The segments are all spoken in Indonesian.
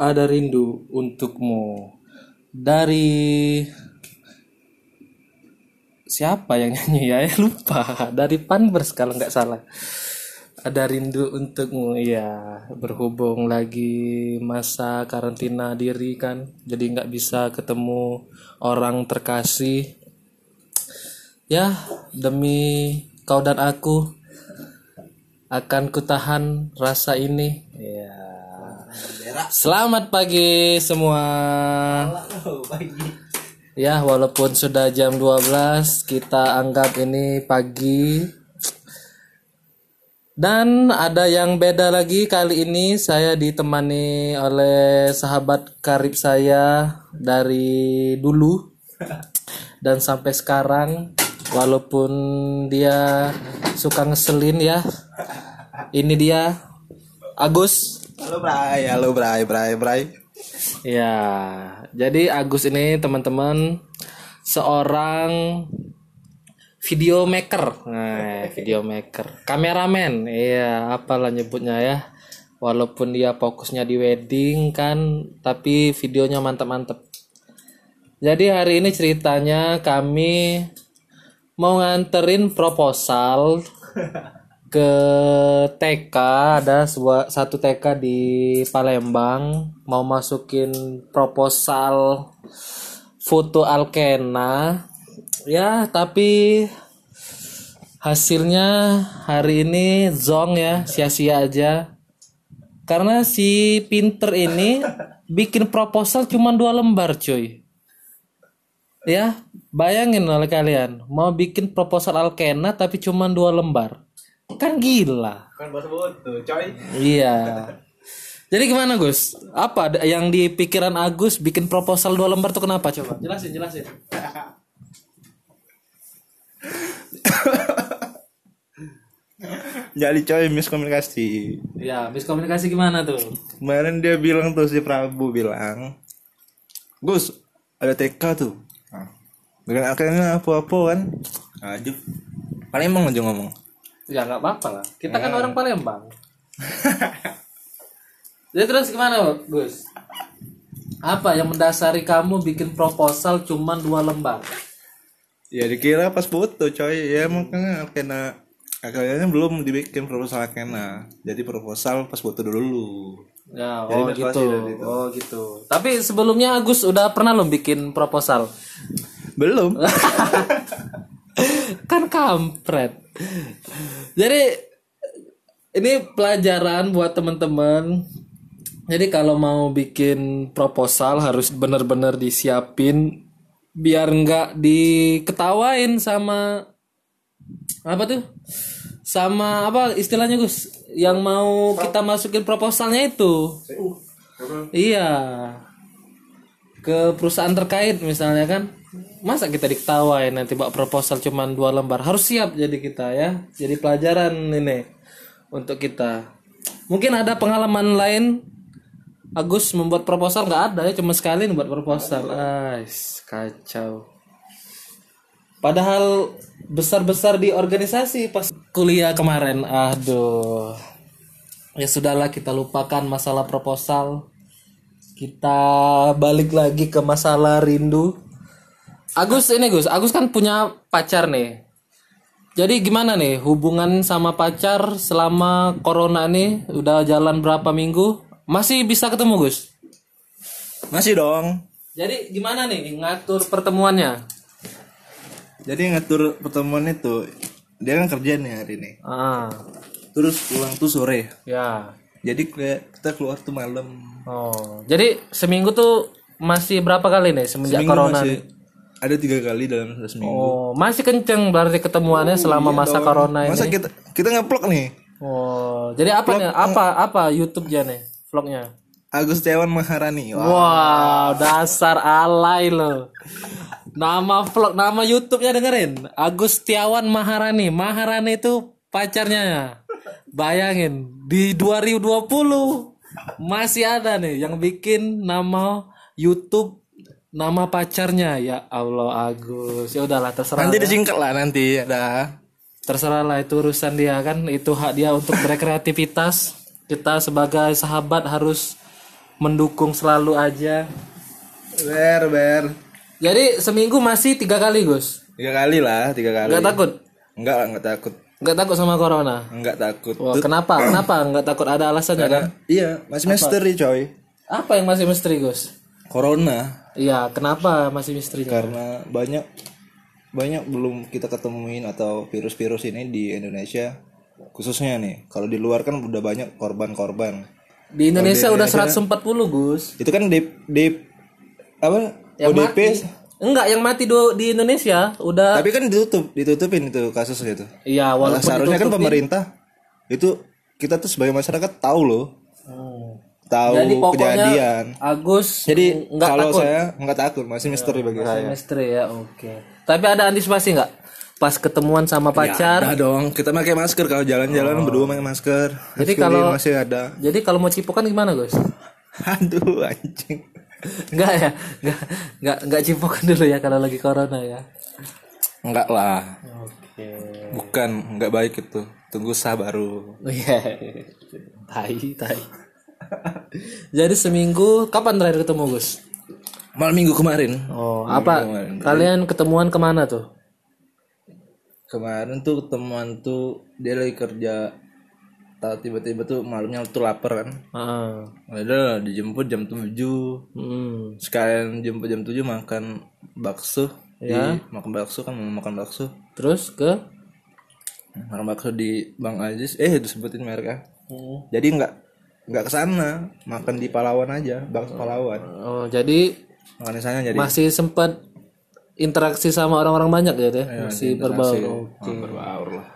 ada rindu untukmu. Dari siapa yang nyanyi ya? Ya, lupa. Dari Panbers kalau nggak salah. Ada rindu untukmu ya berhubung lagi masa karantina diri kan jadi nggak bisa ketemu orang terkasih. Ya demi kau dan aku akan kutahan rasa ini. Ya Selamat pagi semua. Ya, walaupun sudah jam 12, kita anggap ini pagi. Dan ada yang beda lagi kali ini saya ditemani oleh sahabat karib saya dari dulu dan sampai sekarang walaupun dia suka ngeselin ya. Ini dia Agus Halo Bray, halo Bray, Bray, Bray. Ya, jadi Agus ini teman-teman seorang video maker, nah, video maker, kameramen, iya, apalah nyebutnya ya. Walaupun dia fokusnya di wedding kan, tapi videonya mantep-mantep. Jadi hari ini ceritanya kami mau nganterin proposal ke TK ada sebuah satu TK di Palembang. Mau masukin proposal foto Alkena. Ya tapi hasilnya hari ini zong ya sia-sia aja. Karena si pinter ini bikin proposal cuma dua lembar cuy. Ya bayangin oleh kalian. Mau bikin proposal Alkena tapi cuma dua lembar kan gila Kan buat foto, coy. Iya. Jadi gimana Gus? Apa yang di pikiran Agus bikin proposal dua lembar tuh kenapa coba? Jelasin, jelasin. Jadi coy miskomunikasi. Ya, miskomunikasi gimana tuh? Kemarin dia bilang tuh si Prabu bilang, Gus, ada TK tuh. Dengan akhirnya apa-apa kan? Aduh. Palembang aja ngomong. Ya nggak apa-apa lah. Kita kan orang Palembang. Jadi terus gimana Gus? Apa yang mendasari kamu bikin proposal cuma dua lembar? Ya dikira pas foto coy. Ya makanya kena akhirnya belum dibikin proposal kena. Jadi proposal pas foto dulu. Ya, Jadi oh gitu. Oh gitu. Tapi sebelumnya Agus udah pernah lo bikin proposal? Belum. kan kampret. Jadi ini pelajaran buat teman-teman. Jadi kalau mau bikin proposal harus benar-benar disiapin biar nggak diketawain sama apa tuh? Sama apa istilahnya Gus? Yang mau kita masukin proposalnya itu. Iya. Ke perusahaan terkait misalnya kan. Masa kita diketawain nanti bawa proposal cuma dua lembar. Harus siap jadi kita ya. Jadi pelajaran ini untuk kita. Mungkin ada pengalaman lain Agus membuat proposal nggak ada ya cuma sekali membuat proposal. Ais, kacau. Padahal besar-besar di organisasi pas kuliah kemarin. Aduh. Ya sudahlah kita lupakan masalah proposal. Kita balik lagi ke masalah rindu. Agus ini Gus, Agus kan punya pacar nih. Jadi gimana nih hubungan sama pacar selama corona nih udah jalan berapa minggu? Masih bisa ketemu Gus? Masih dong. Jadi gimana nih ngatur pertemuannya? Jadi ngatur pertemuan itu dia kan kerja nih hari ini. Ah, Terus pulang tuh sore. ya. Jadi kita keluar tuh malam. Oh, jadi seminggu tuh masih berapa kali nih semenjak Seminggu corona? masih nih? Ada tiga kali dalam seminggu. Oh, masih kenceng berarti ketemuannya selama masa corona ini. Masa kita kita ngeplok nih. Oh, jadi apa nih? Apa apa YouTube-nya nih? Vlognya? Agus Maharani. Wah. Wow, dasar alay lo. Nama vlog, nama YouTube-nya dengerin. Agus Tiawan Maharani. Maharani itu pacarnya. Bayangin di 2020 masih ada nih yang bikin nama YouTube nama pacarnya. Ya Allah Agus. Ya udahlah terserah. Nanti disingkat lah nanti ada. Terserah lah itu urusan dia kan. Itu hak dia untuk berkreativitas. Kita sebagai sahabat harus mendukung selalu aja. Ber ber. Jadi seminggu masih tiga kali Gus. Tiga kali lah, tiga kali. Nggak takut? Enggak lah, enggak takut. Nggak takut sama corona? Enggak takut. Wah, kenapa? Kenapa nggak takut? Ada alasannya kan? Iya, masih misteri coy. Apa yang masih misteri Gus? Corona Iya, kenapa masih misteri? karena banyak banyak belum kita ketemuin atau virus-virus ini di Indonesia khususnya nih. Kalau di luar kan udah banyak korban-korban. Di Indonesia udah 140 Gus. Itu kan di di apa? Yang ODP. mati. Enggak, yang mati do- di Indonesia udah. Tapi kan ditutup, ditutupin itu kasusnya itu. Iya, Nah, walaupun seharusnya kan pemerintah itu kita tuh sebagai masyarakat tahu loh, Hmm. Tahu Jadi pokoknya kejadian. Agus Jadi nggak kalau takut. saya nggak takut, masih misteri bagi saya. Misteri ya, oke. Tapi ada antisipasi nggak? Pas ketemuan sama pacar. Ada dong, kita pakai masker kalau jalan-jalan berdua pakai masker. Oh. Jadi Masker kalau- masih ada. Jadi kalau mau cipokan gimana Gus? Aduh anjing. Enggak ya, enggak enggak enggak cipokan dulu ya kalau lagi corona ya. Enggak lah, Oke. bukan enggak baik itu. Tunggu sah baru. Iya. tai, tai. Jadi seminggu kapan terakhir ketemu Gus? Malam minggu kemarin. Oh, apa? kemarin. Kalian ketemuan ke mana tuh? Kemarin tuh teman tuh dia lagi kerja tahu tiba-tiba tuh malamnya tuh lapar kan. Ah, Udah dijemput jam 7 hmm. sekalian jemput jam 7 makan bakso Ya. di makan bakso kan mau makan bakso Terus ke? makan bakso di Bang Aziz eh disebutin mereknya Hmm. jadi nggak nggak ke sana makan di Palawan aja bakso Palawan Oh, jadi makan di sana jadi masih sempat interaksi sama orang-orang banyak ya deh? Iya, masih berbaur. oh, berbaur lah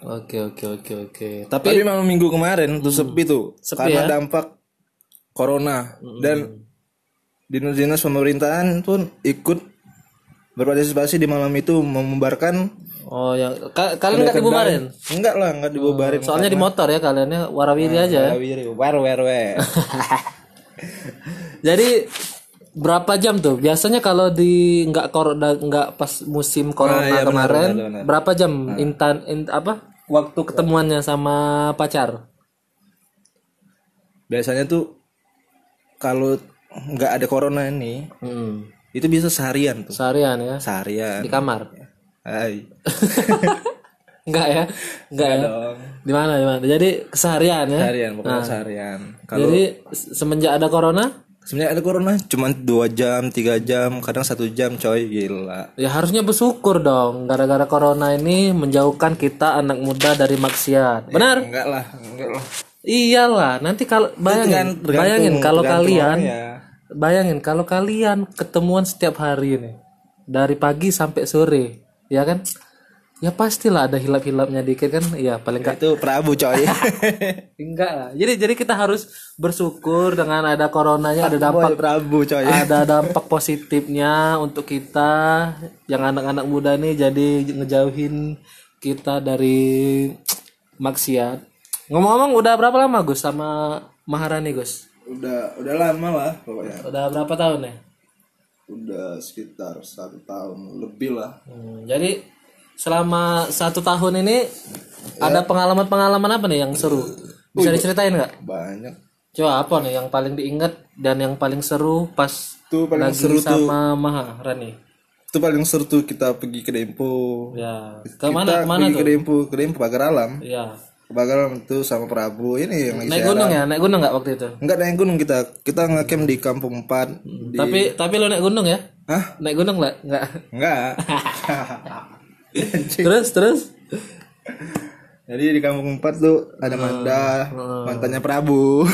Oke, oke, oke, oke. tapi Tapi malam minggu kemarin tuh sepi tuh Sepi karena ya? dampak corona dan dinas-dinas pemerintahan pun ikut berpartisipasi di malam itu membubarkan oh yang ka- kalian nggak dibubarin? enggak lah enggak dibubarin Soalnya di motor ya kaliannya warawiri aja ya. Wiri, wer wer wer. Jadi berapa jam tuh? Biasanya kalau di nggak corona nggak pas musim corona Ah, iya, benar, kemarin, benar, benar. berapa jam intan in- apa waktu ketemuannya sama pacar? Biasanya tuh kalau nggak ada corona ini, Hmm. Itu bisa seharian tuh. Seharian ya Seharian. di kamar? Hai. Enggak ya? Enggak ya? dong. Di mana di mana? Jadi keseharian ya. Seharian, pokoknya seharian. Kalau Jadi se- semenjak ada corona, sebenarnya ada corona cuma dua jam, tiga jam, kadang satu jam, coy gila. ya harusnya bersyukur dong. Gara-gara corona ini menjauhkan kita anak muda dari maksiat. Benar? Enggak lah, enggak lah. Iyalah, nanti kalau bayangin, Tergantung- bayangin kalau kalian. Bayangin kalau kalian ketemuan setiap hari nih, dari pagi sampai sore, ya kan? Ya pastilah ada hilap-hilapnya dikit kan? Iya paling enggak Itu Prabu coy. enggak lah. Jadi jadi kita harus bersyukur dengan ada coronanya, ada dampak Prabu coy. ada dampak positifnya untuk kita yang anak-anak muda nih jadi ngejauhin kita dari maksiat. Ngomong-ngomong udah berapa lama Gus sama Maharani Gus? Udah udah lama lah pokoknya. Udah berapa tahun ya? Udah sekitar satu tahun lebih lah. Hmm, jadi selama satu tahun ini ada pengalaman-pengalaman apa nih yang seru? Bisa diceritain nggak? Banyak. Coba apa nih yang paling diingat dan yang paling seru pas Tuh paling lagi seru tuh. sama Maharani? Itu paling seru tuh kita pergi ke Dempo. Ya, ke kita mana pergi tuh? ke Dempo, ke Dempo Pagar Alam. Ya, Ke Pagar Alam itu sama Prabu ini yang lagi naik siaran. gunung ya, naik gunung nggak waktu itu? Enggak naik gunung kita. Kita ngecamp di Kampung 4 di Tapi tapi lo naik gunung ya? Hah? Naik gunung nggak? Nggak. Enggak. terus terus? Jadi di Kampung 4 tuh ada Manda, mantannya Prabu.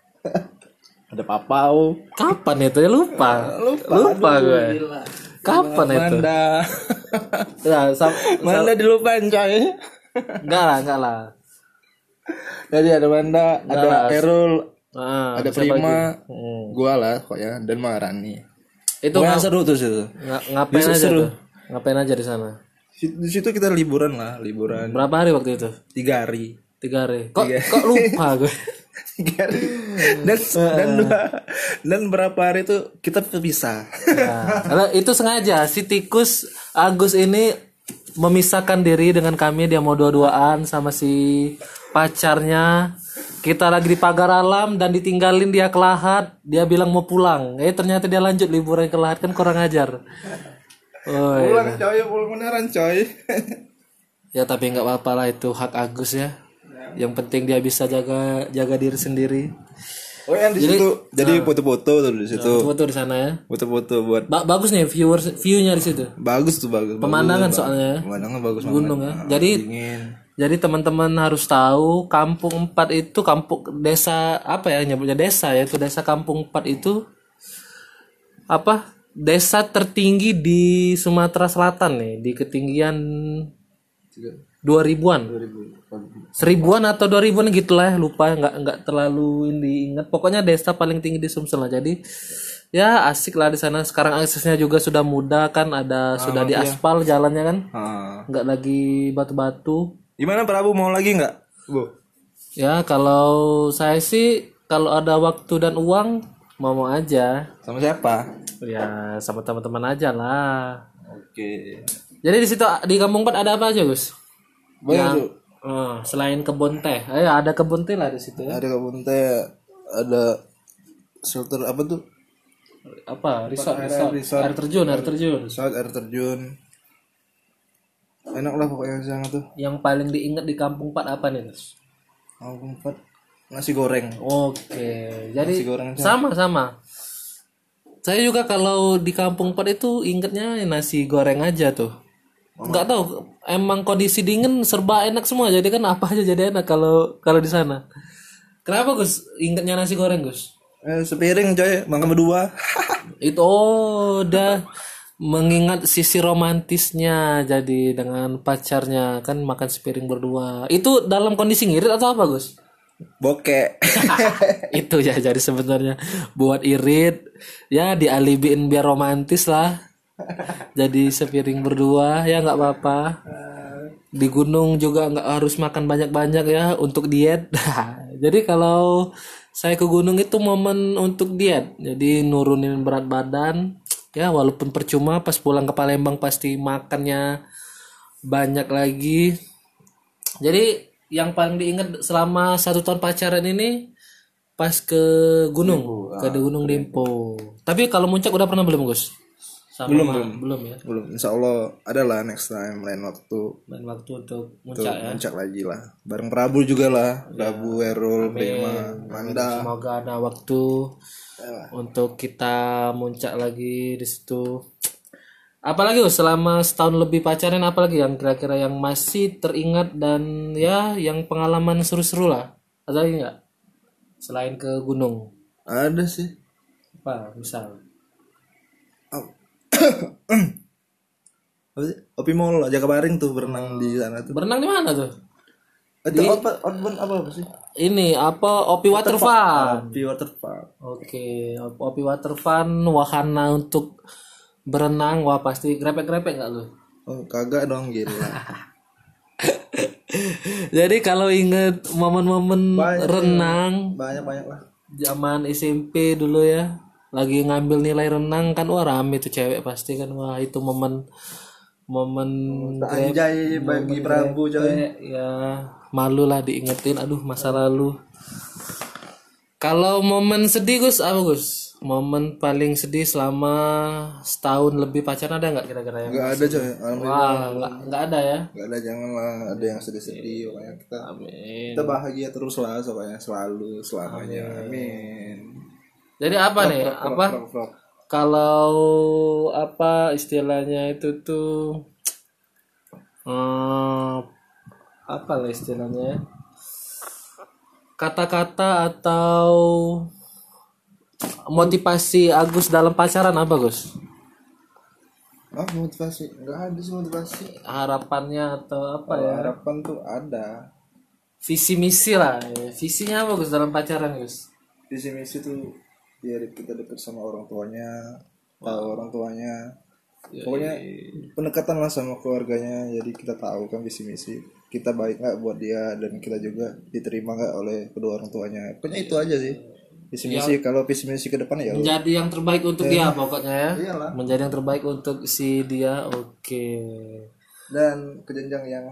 ada Papau. Kapan itu ya lupa? Lupa, gue. Kapan itu? Manda. Sam- Manda dilupain coy. Enggak lah, enggak lah. Jadi ada Manda, ada Erul, Ah, ada Prima, lagi? Hmm. gua lah pokoknya dan Maharani. Itu ngap- seru tuh situ. nga- ngapain Bisa aja seru. tuh? Ngapain aja di sana? Di situ kita liburan lah, liburan Berapa hari waktu itu? tiga hari. Tiga hari. Kok kok lupa gue? Tiga hari. Dan dan dua dan berapa hari itu kita terpisah. Nah, karena itu sengaja si tikus Agus ini memisahkan diri dengan kami dia mau dua-duaan sama si pacarnya. Kita lagi di pagar alam dan ditinggalin dia ke Lahat. Dia bilang mau pulang. Eh ternyata dia lanjut liburan ke Lahat kan kurang ajar. Oh, pulang coy, pulang beneran coy. ya tapi nggak apa-apa lah itu hak Agus ya. Yang penting dia bisa jaga jaga diri sendiri Oh yang di situ jadi foto-foto tuh di situ. foto di sana ya Foto-foto buat Ba- bagus nih viewers viewnya di situ bagus tuh bagus. pemandangan soalnya ya. Pemandangan bagus banget. gunung ya. Jadi Dingin. jadi teman-teman harus tahu Kampung Empat itu kampung desa apa ya nyebutnya desa ya itu desa Kampung Empat itu apa desa tertinggi di Sumatera Selatan nih di ketinggian dua ribuan. Seribuan atau dua ribuan gitulah ya, lupa nggak nggak terlalu ini ingat. Pokoknya desa paling tinggi di Sumsel lah. Jadi ya asik lah di sana. Sekarang aksesnya juga sudah mudah kan ada sudah diaspal jalannya kan. Ah. nggak lagi batu-batu. Gimana Prabu? Mau lagi nggak? Bu. ya kalau saya sih kalau ada waktu dan uang mau mau aja. Sama siapa? ya sama teman-teman aja lah. Oke. jadi di situ di kampung Empat ada apa aja Gus Banyak tuh. Eh, selain kebun teh eh ada kebun teh lah di situ ya Ada kebun teh, ada shelter apa tuh? apa resort, air- resort. resort. air terjun air terjun Saat air terjun. Enak lah pokoknya di sana tuh. yang paling diingat di kampung Empat apa nih Gus Kampung Empat nasi goreng. Oke, jadi Nasi goreng aja. sama sama. Saya juga kalau di kampung Empat itu ingetnya nasi goreng aja tuh. Nggak tahu, emang kondisi dingin serba enak semua. Jadi kan apa aja jadi enak kalau kalau di sana. Kenapa Gus? Ingetnya nasi goreng Gus? Eh, sepiring coy, makan berdua. Itu oh, udah mengingat sisi romantisnya jadi dengan pacarnya kan makan sepiring berdua. Itu dalam kondisi ngirit atau apa Gus? Bokek. itu ya jadi sebenarnya buat irit ya dialibiin biar romantis lah jadi sepiring berdua ya nggak apa-apa. Di gunung juga nggak harus makan banyak-banyak ya untuk diet. Jadi kalau saya ke gunung itu momen untuk diet. Jadi nurunin berat badan. Ya walaupun percuma pas pulang ke Palembang pasti makannya banyak lagi. Jadi yang paling diingat selama satu tahun pacaran ini pas ke gunung, ke Gunung Dempo. Tapi kalau muncak udah pernah belum Gus? Sama Belum, belum. belum ya. Belum, insya Allah ada lah next time lain waktu. Dan waktu untuk muncak ya. Puncak lagi lah. Bareng Prabu juga lah. Prabu, Erul, Bema, Manda. Semoga ada waktu untuk kita muncak lagi di situ. Apalagi Gus selama setahun lebih pacaran apalagi yang kira-kira yang masih teringat dan ya yang pengalaman seru-seru lah. Ada lagi nggak? Selain ke gunung. Ada sih. Apa misal? Apa sih? Opi Mall, Jaka Baring tuh berenang di sana tuh. Berenang di mana tuh? Itu apa? Outbound apa, apa sih? Ini apa Opi Water Fun. Opi Water Park. Oke, Opi Water Fun wahana untuk berenang wah pasti grepek-grepek nggak lu? Oh, kagak dong gila. Jadi kalau inget momen-momen renang Banyak-banyak lah. zaman SMP dulu ya, lagi ngambil nilai renang kan wah rame tuh cewek pasti kan wah itu momen momen grep- Anjay bagi Prabu coy. ya malu lah diingetin aduh masa lalu. Kalau momen sedih Gus apa Gus? Momen paling sedih selama setahun lebih pacaran ada nggak kira-kira yang? Enggak ada coy. Wah nggak nggak ada ya. Enggak ada janganlah ada yang sedih-sedih pokoknya kita Amin. kita bahagia terus lah pokoknya selalu selamanya. Amin. Jadi apa nih? Apa? Kalau apa istilahnya itu tuh eh, apa lah istilahnya? ya? Kata-kata atau motivasi Agus dalam pacaran apa Gus? Ah, motivasi. Enggak ada sih motivasi. Harapannya atau apa ya? Harapan tuh ada. Visi misi lah. ya. Visinya apa Gus dalam pacaran Gus? Visi misi tuh biar kita dekat sama orang tuanya. tahu orang tuanya. Pokoknya pendekatan lah sama keluarganya jadi kita tahu kan visi misi kita baik nggak buat dia dan kita juga diterima nggak oleh kedua orang tuanya. Pokoknya itu aja sih. Visi misi kalau visi misi ke depan ya menjadi yang terbaik untuk dia pokoknya ya. Iyalah. menjadi yang terbaik untuk si dia oke. Dan ke jenjang yang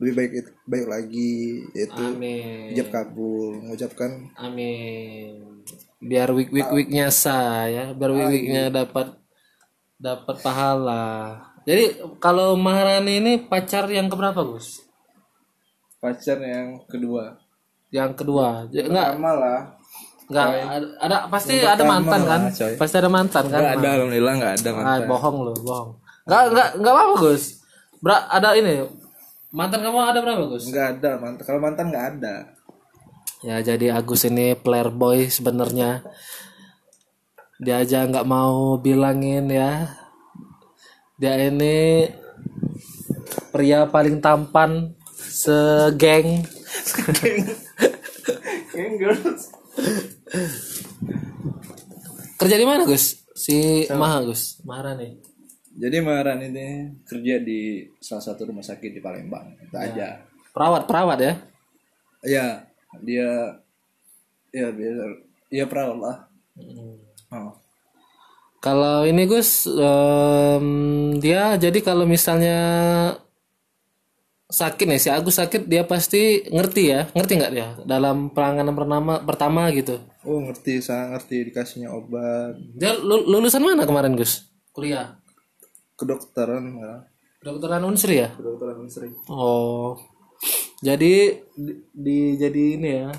lebih baik baik lagi yaitu amin. ijab kabul. Mengucapkan amin biar week week weeknya sah ya biar week weeknya dapat dapat pahala. Jadi kalau Maharani ini pacar yang keberapa Gus? Pacar yang kedua. Yang kedua. Enggak sama lah. Enggak ada, ada pasti ada mantan kan? coy. pasti ada mantan kan? Nggak ada alhamdulillah nggak ada Ah, bohong lu bohong. Enggak enggak enggak apa Gus. Bra, ada ini. Mantan kamu ada berapa Gus? Nggak ada mantan kalau mantan nggak ada Ya jadi Agus ini player boy sebenarnya. Dia aja nggak mau bilangin ya. Dia ini pria paling tampan segeng. Kerja di mana Gus? Si Maha Gus, Maharani. jadi Maharan ini kerja di salah satu rumah sakit di Palembang itu aja Perawat, perawat ya. ya dia ya biasa ya perawat lah oh. Kalau ini Gus, em, dia jadi kalau misalnya sakit nih si Agus sakit dia pasti ngerti ya, ngerti nggak dia dalam penanganan pertama pertama gitu. oh ngerti saya ngerti dikasihnya obat Dia lu- lulusan mana kemarin Gus? Kuliah. kedokteran ya Kedokteran Unsri ya? kedokteran Unsri Oh. Jadi di, di- jadi ini ya.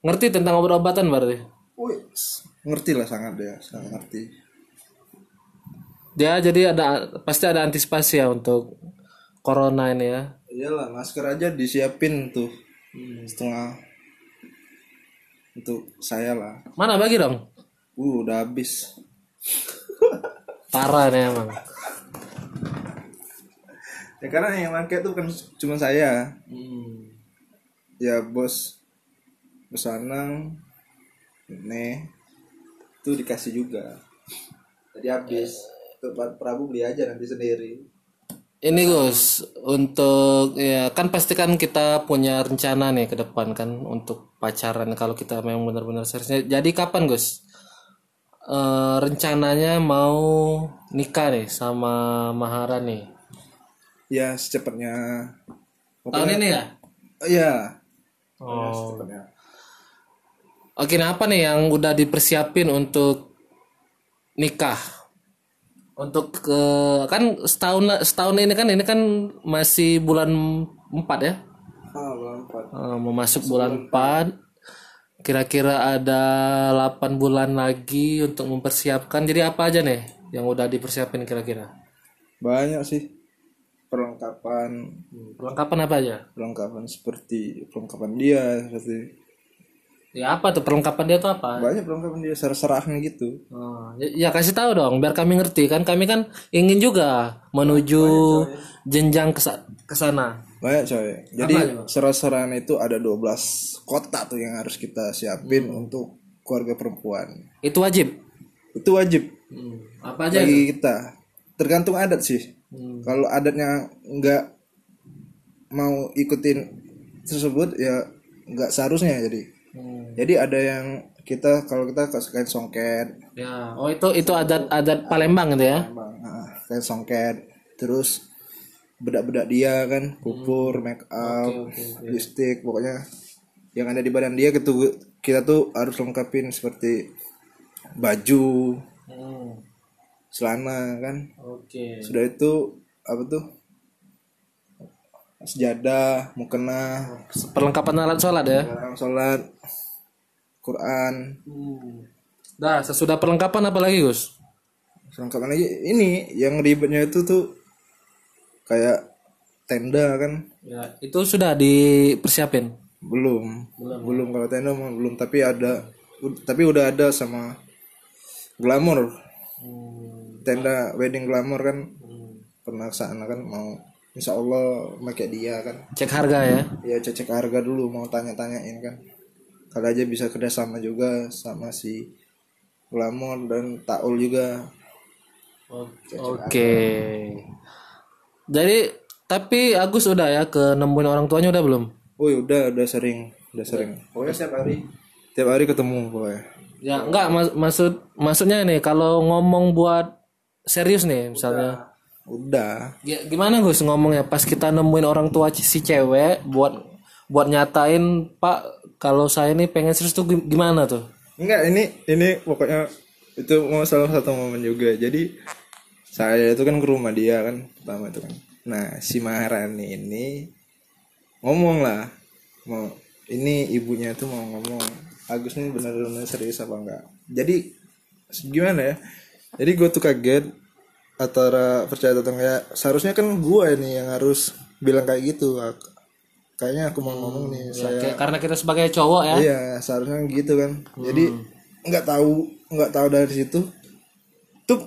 Ngerti tentang obat-obatan berarti. Wih, ngerti lah sangat dia sangat ngerti Dia jadi ada pasti ada antisipasi ya untuk corona ini ya. iyalah masker aja disiapin tuh setengah untuk saya lah Mana bagi dong? uh udah habis Parah nih emang. ya karena yang pakai tuh kan cuma saya Hmm. Ya bos Anang nih tuh dikasih juga jadi habis Pak Prabu beli aja nanti sendiri Ini Gus, untuk ya kan pasti kan kita punya rencana nih ke depan kan untuk pacaran kalau kita memang benar-benar serius. Jadi kapan Gus? Eh, rencananya mau nikah nih sama Maharani. ya secepatnya Tahun ini ya? iya Oh. Oke, nah apa nih yang udah dipersiapin untuk nikah? Untuk ke kan setahun setahun ini kan ini kan masih bulan 4 ya? ah bulan empat. Eh, mau masuk bulan 4 kira-kira ada 8 bulan lagi untuk mempersiapkan. Jadi apa aja nih yang udah dipersiapin kira-kira? Banyak sih perlengkapan perlengkapan apa aja? perlengkapan seperti perlengkapan dia seperti ya apa tuh? Perlengkapan dia tuh apa? Banyak perlengkapan dia serah-serahnya gitu. Oh, ya, ya kasih tahu dong biar kami ngerti. Kan kami kan ingin juga menuju jenjang ke ke sana banyak coy. Jadi serah-serahan itu? ada 12 kotak tuh yang harus kita siapin untuk keluarga perempuan. Itu wajib? Itu wajib. Apa aja bagi kita. Tergantung adat sih Hmm. kalau adatnya nggak mau ikutin tersebut ya nggak seharusnya jadi. Hmm. jadi ada yang kita kalau kita kain songket. Ya oh itu itu adat adat Palembang gitu ya? Bang, ah, kain songket. Terus bedak-bedak dia kan kupur make up lipstick pokoknya yang ada di badan dia gitu kita tuh harus lengkapin seperti baju. Hmm, celana kan? Oke. Sudah itu apa tuh? Sejadah mukena perlengkapan alat sholat ya? Orang sholat Quran. Dah, sesudah perlengkapan apa lagi, Gus? selengkapan lagi ini yang ribetnya itu tuh kayak tenda kan? Ya, itu sudah dipersiapin. belum. Belum, kalau tenda mah belum tapi ada tapi udah ada sama glamor tenda wedding glamor kan. Pernah ke sana kan mau insya Allah pakai dia kan. Cek harga ya. ya cek harga dulu mau tanya-tanyain kan. Kalau aja bisa kerjasama juga sama si glamor dan taul juga. Oke. Jadi tapi Agus udah ya ke nemuin orang tuanya udah belum? oh udah udah sering udah sering. Pokoknya setiap hari. Tiap hari ketemu pokoknya. Ya enggak mas- maksud maksudnya nih kalau ngomong buat serius nih misalnya. udah. Ya, gimana Gus ngomongnya? Pas kita nemuin orang tua si cewek buat buat nyatain Pak kalau saya ini pengen serius tuh gim- gimana tuh? enggak ini ini pokoknya itu mau salah satu momen juga. Jadi saya itu kan ke rumah dia kan pertama itu kan. Nah si Maharani ini ngomong lah mau ini ibunya tuh mau ngomong Agus ini benar-benar serius apa enggak? Jadi gimana ya jadi gue tuh kaget antara percaya atau enggak seharusnya kan gue ini yang harus bilang kayak gitu Ak- kayaknya aku mau ngomong nih saya Kayak- karena kita sebagai cowok ya. Iya, seharusnya gitu kan. Jadi nggak tahu nggak tahu dari situ tuh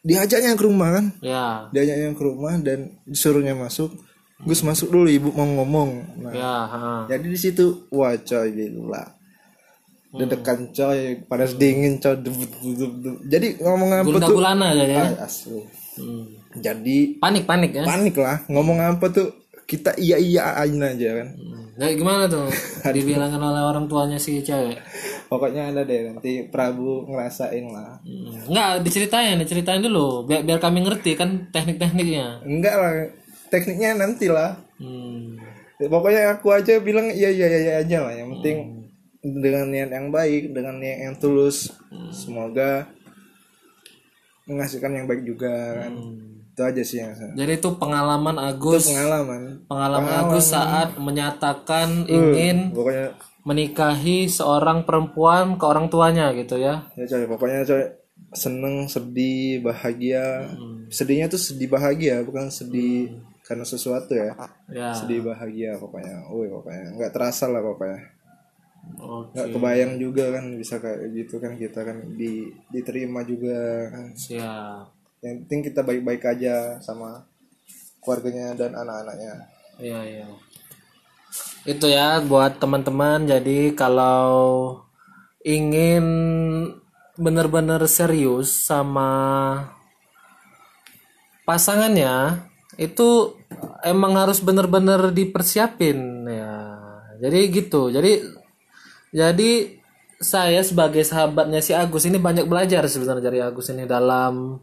diajaknya ke rumah kan. Ya. Diajaknya ke rumah dan disuruhnya masuk. Gus masuk dulu ibu mau ngomong. Nah, Ya, ha. jadi di situ wah coy gila. Dedekan coy, panas dingin coy. Jadi ngomong apa tuh? gulana aja ya. Ah, asli. Hmm. Jadi Panik panik ya. panik lah ngomong apa tuh kita iya iya aja kan. Nah, gimana tuh? Dibilangin oleh orang tuanya si cewek. Pokoknya ada deh nanti Prabu ngerasain lah. Hmm. Enggak, diceritain, diceritain dulu biar biar kami ngerti kan teknik-tekniknya. Enggak lah, tekniknya nanti lah. Hmm. Pokoknya aku aja bilang iya iya iya iya aja lah. Yang penting dengan niat yang baik, dengan niat yang tulus. Semoga menghasilkan yang baik juga kan. Itu aja sih yang saya. Jadi itu pengalaman Agus, Pengalaman. pengalaman Agus saat menyatakan ingin Pokoknya menikahi seorang perempuan ke orang tuanya gitu ya. ya coy, pokoknya coy seneng, sedih, bahagia. Sedihnya tuh sedih bahagia, bukan sedih karena sesuatu ya. Ya. Sedih bahagia pokoknya. Woi, pokoknya nggak terasa lah pokoknya. Nggak kebayang juga kan bisa kayak gitu kan kita kan di diterima juga kan Siap. yang penting kita baik-baik aja sama keluarganya dan anak-anaknya Iya, iya. Itu ya buat teman-teman. Jadi kalau ingin benar-benar serius sama pasangannya itu emang harus benar-benar dipersiapin ya. Jadi gitu. Jadi jadi saya sebagai sahabatnya si Agus ini banyak belajar sebenarnya dari Agus ini dalam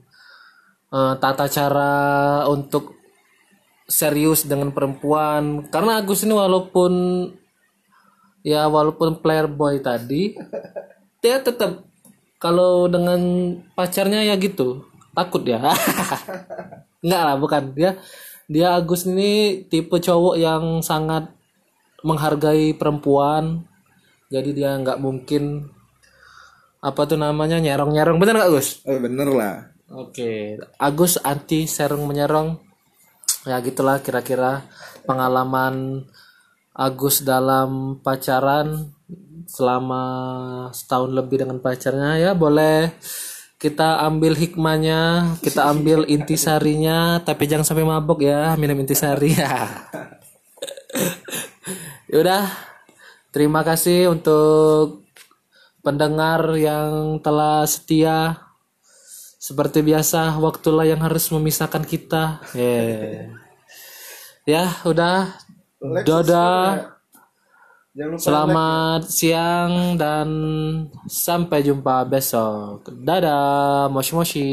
eh, tata cara untuk serius dengan perempuan. Karena Agus ini walaupun ya walaupun player boy tadi dia tetap kalau dengan pacarnya ya gitu takut ya. Enggak lah bukan. Dia dia Agus ini tipe cowok yang sangat menghargai perempuan jadi dia nggak mungkin apa tuh namanya nyerong nyerong bener nggak Gus? Oh bener lah. Oke, Agus anti serong menyerong. Ya gitulah kira-kira pengalaman Agus dalam pacaran selama setahun lebih dengan pacarnya. Ya boleh kita ambil hikmahnya, kita ambil intisarinya, tapi jangan sampai mabok ya minum intisari. Ya. Yaudah, terima kasih untuk pendengar yang telah setia seperti biasa, waktulah yang harus memisahkan kita. Yeah. Ya, udah. Dadah. Selamat siang dan sampai jumpa besok. Dadah, moshi moshi.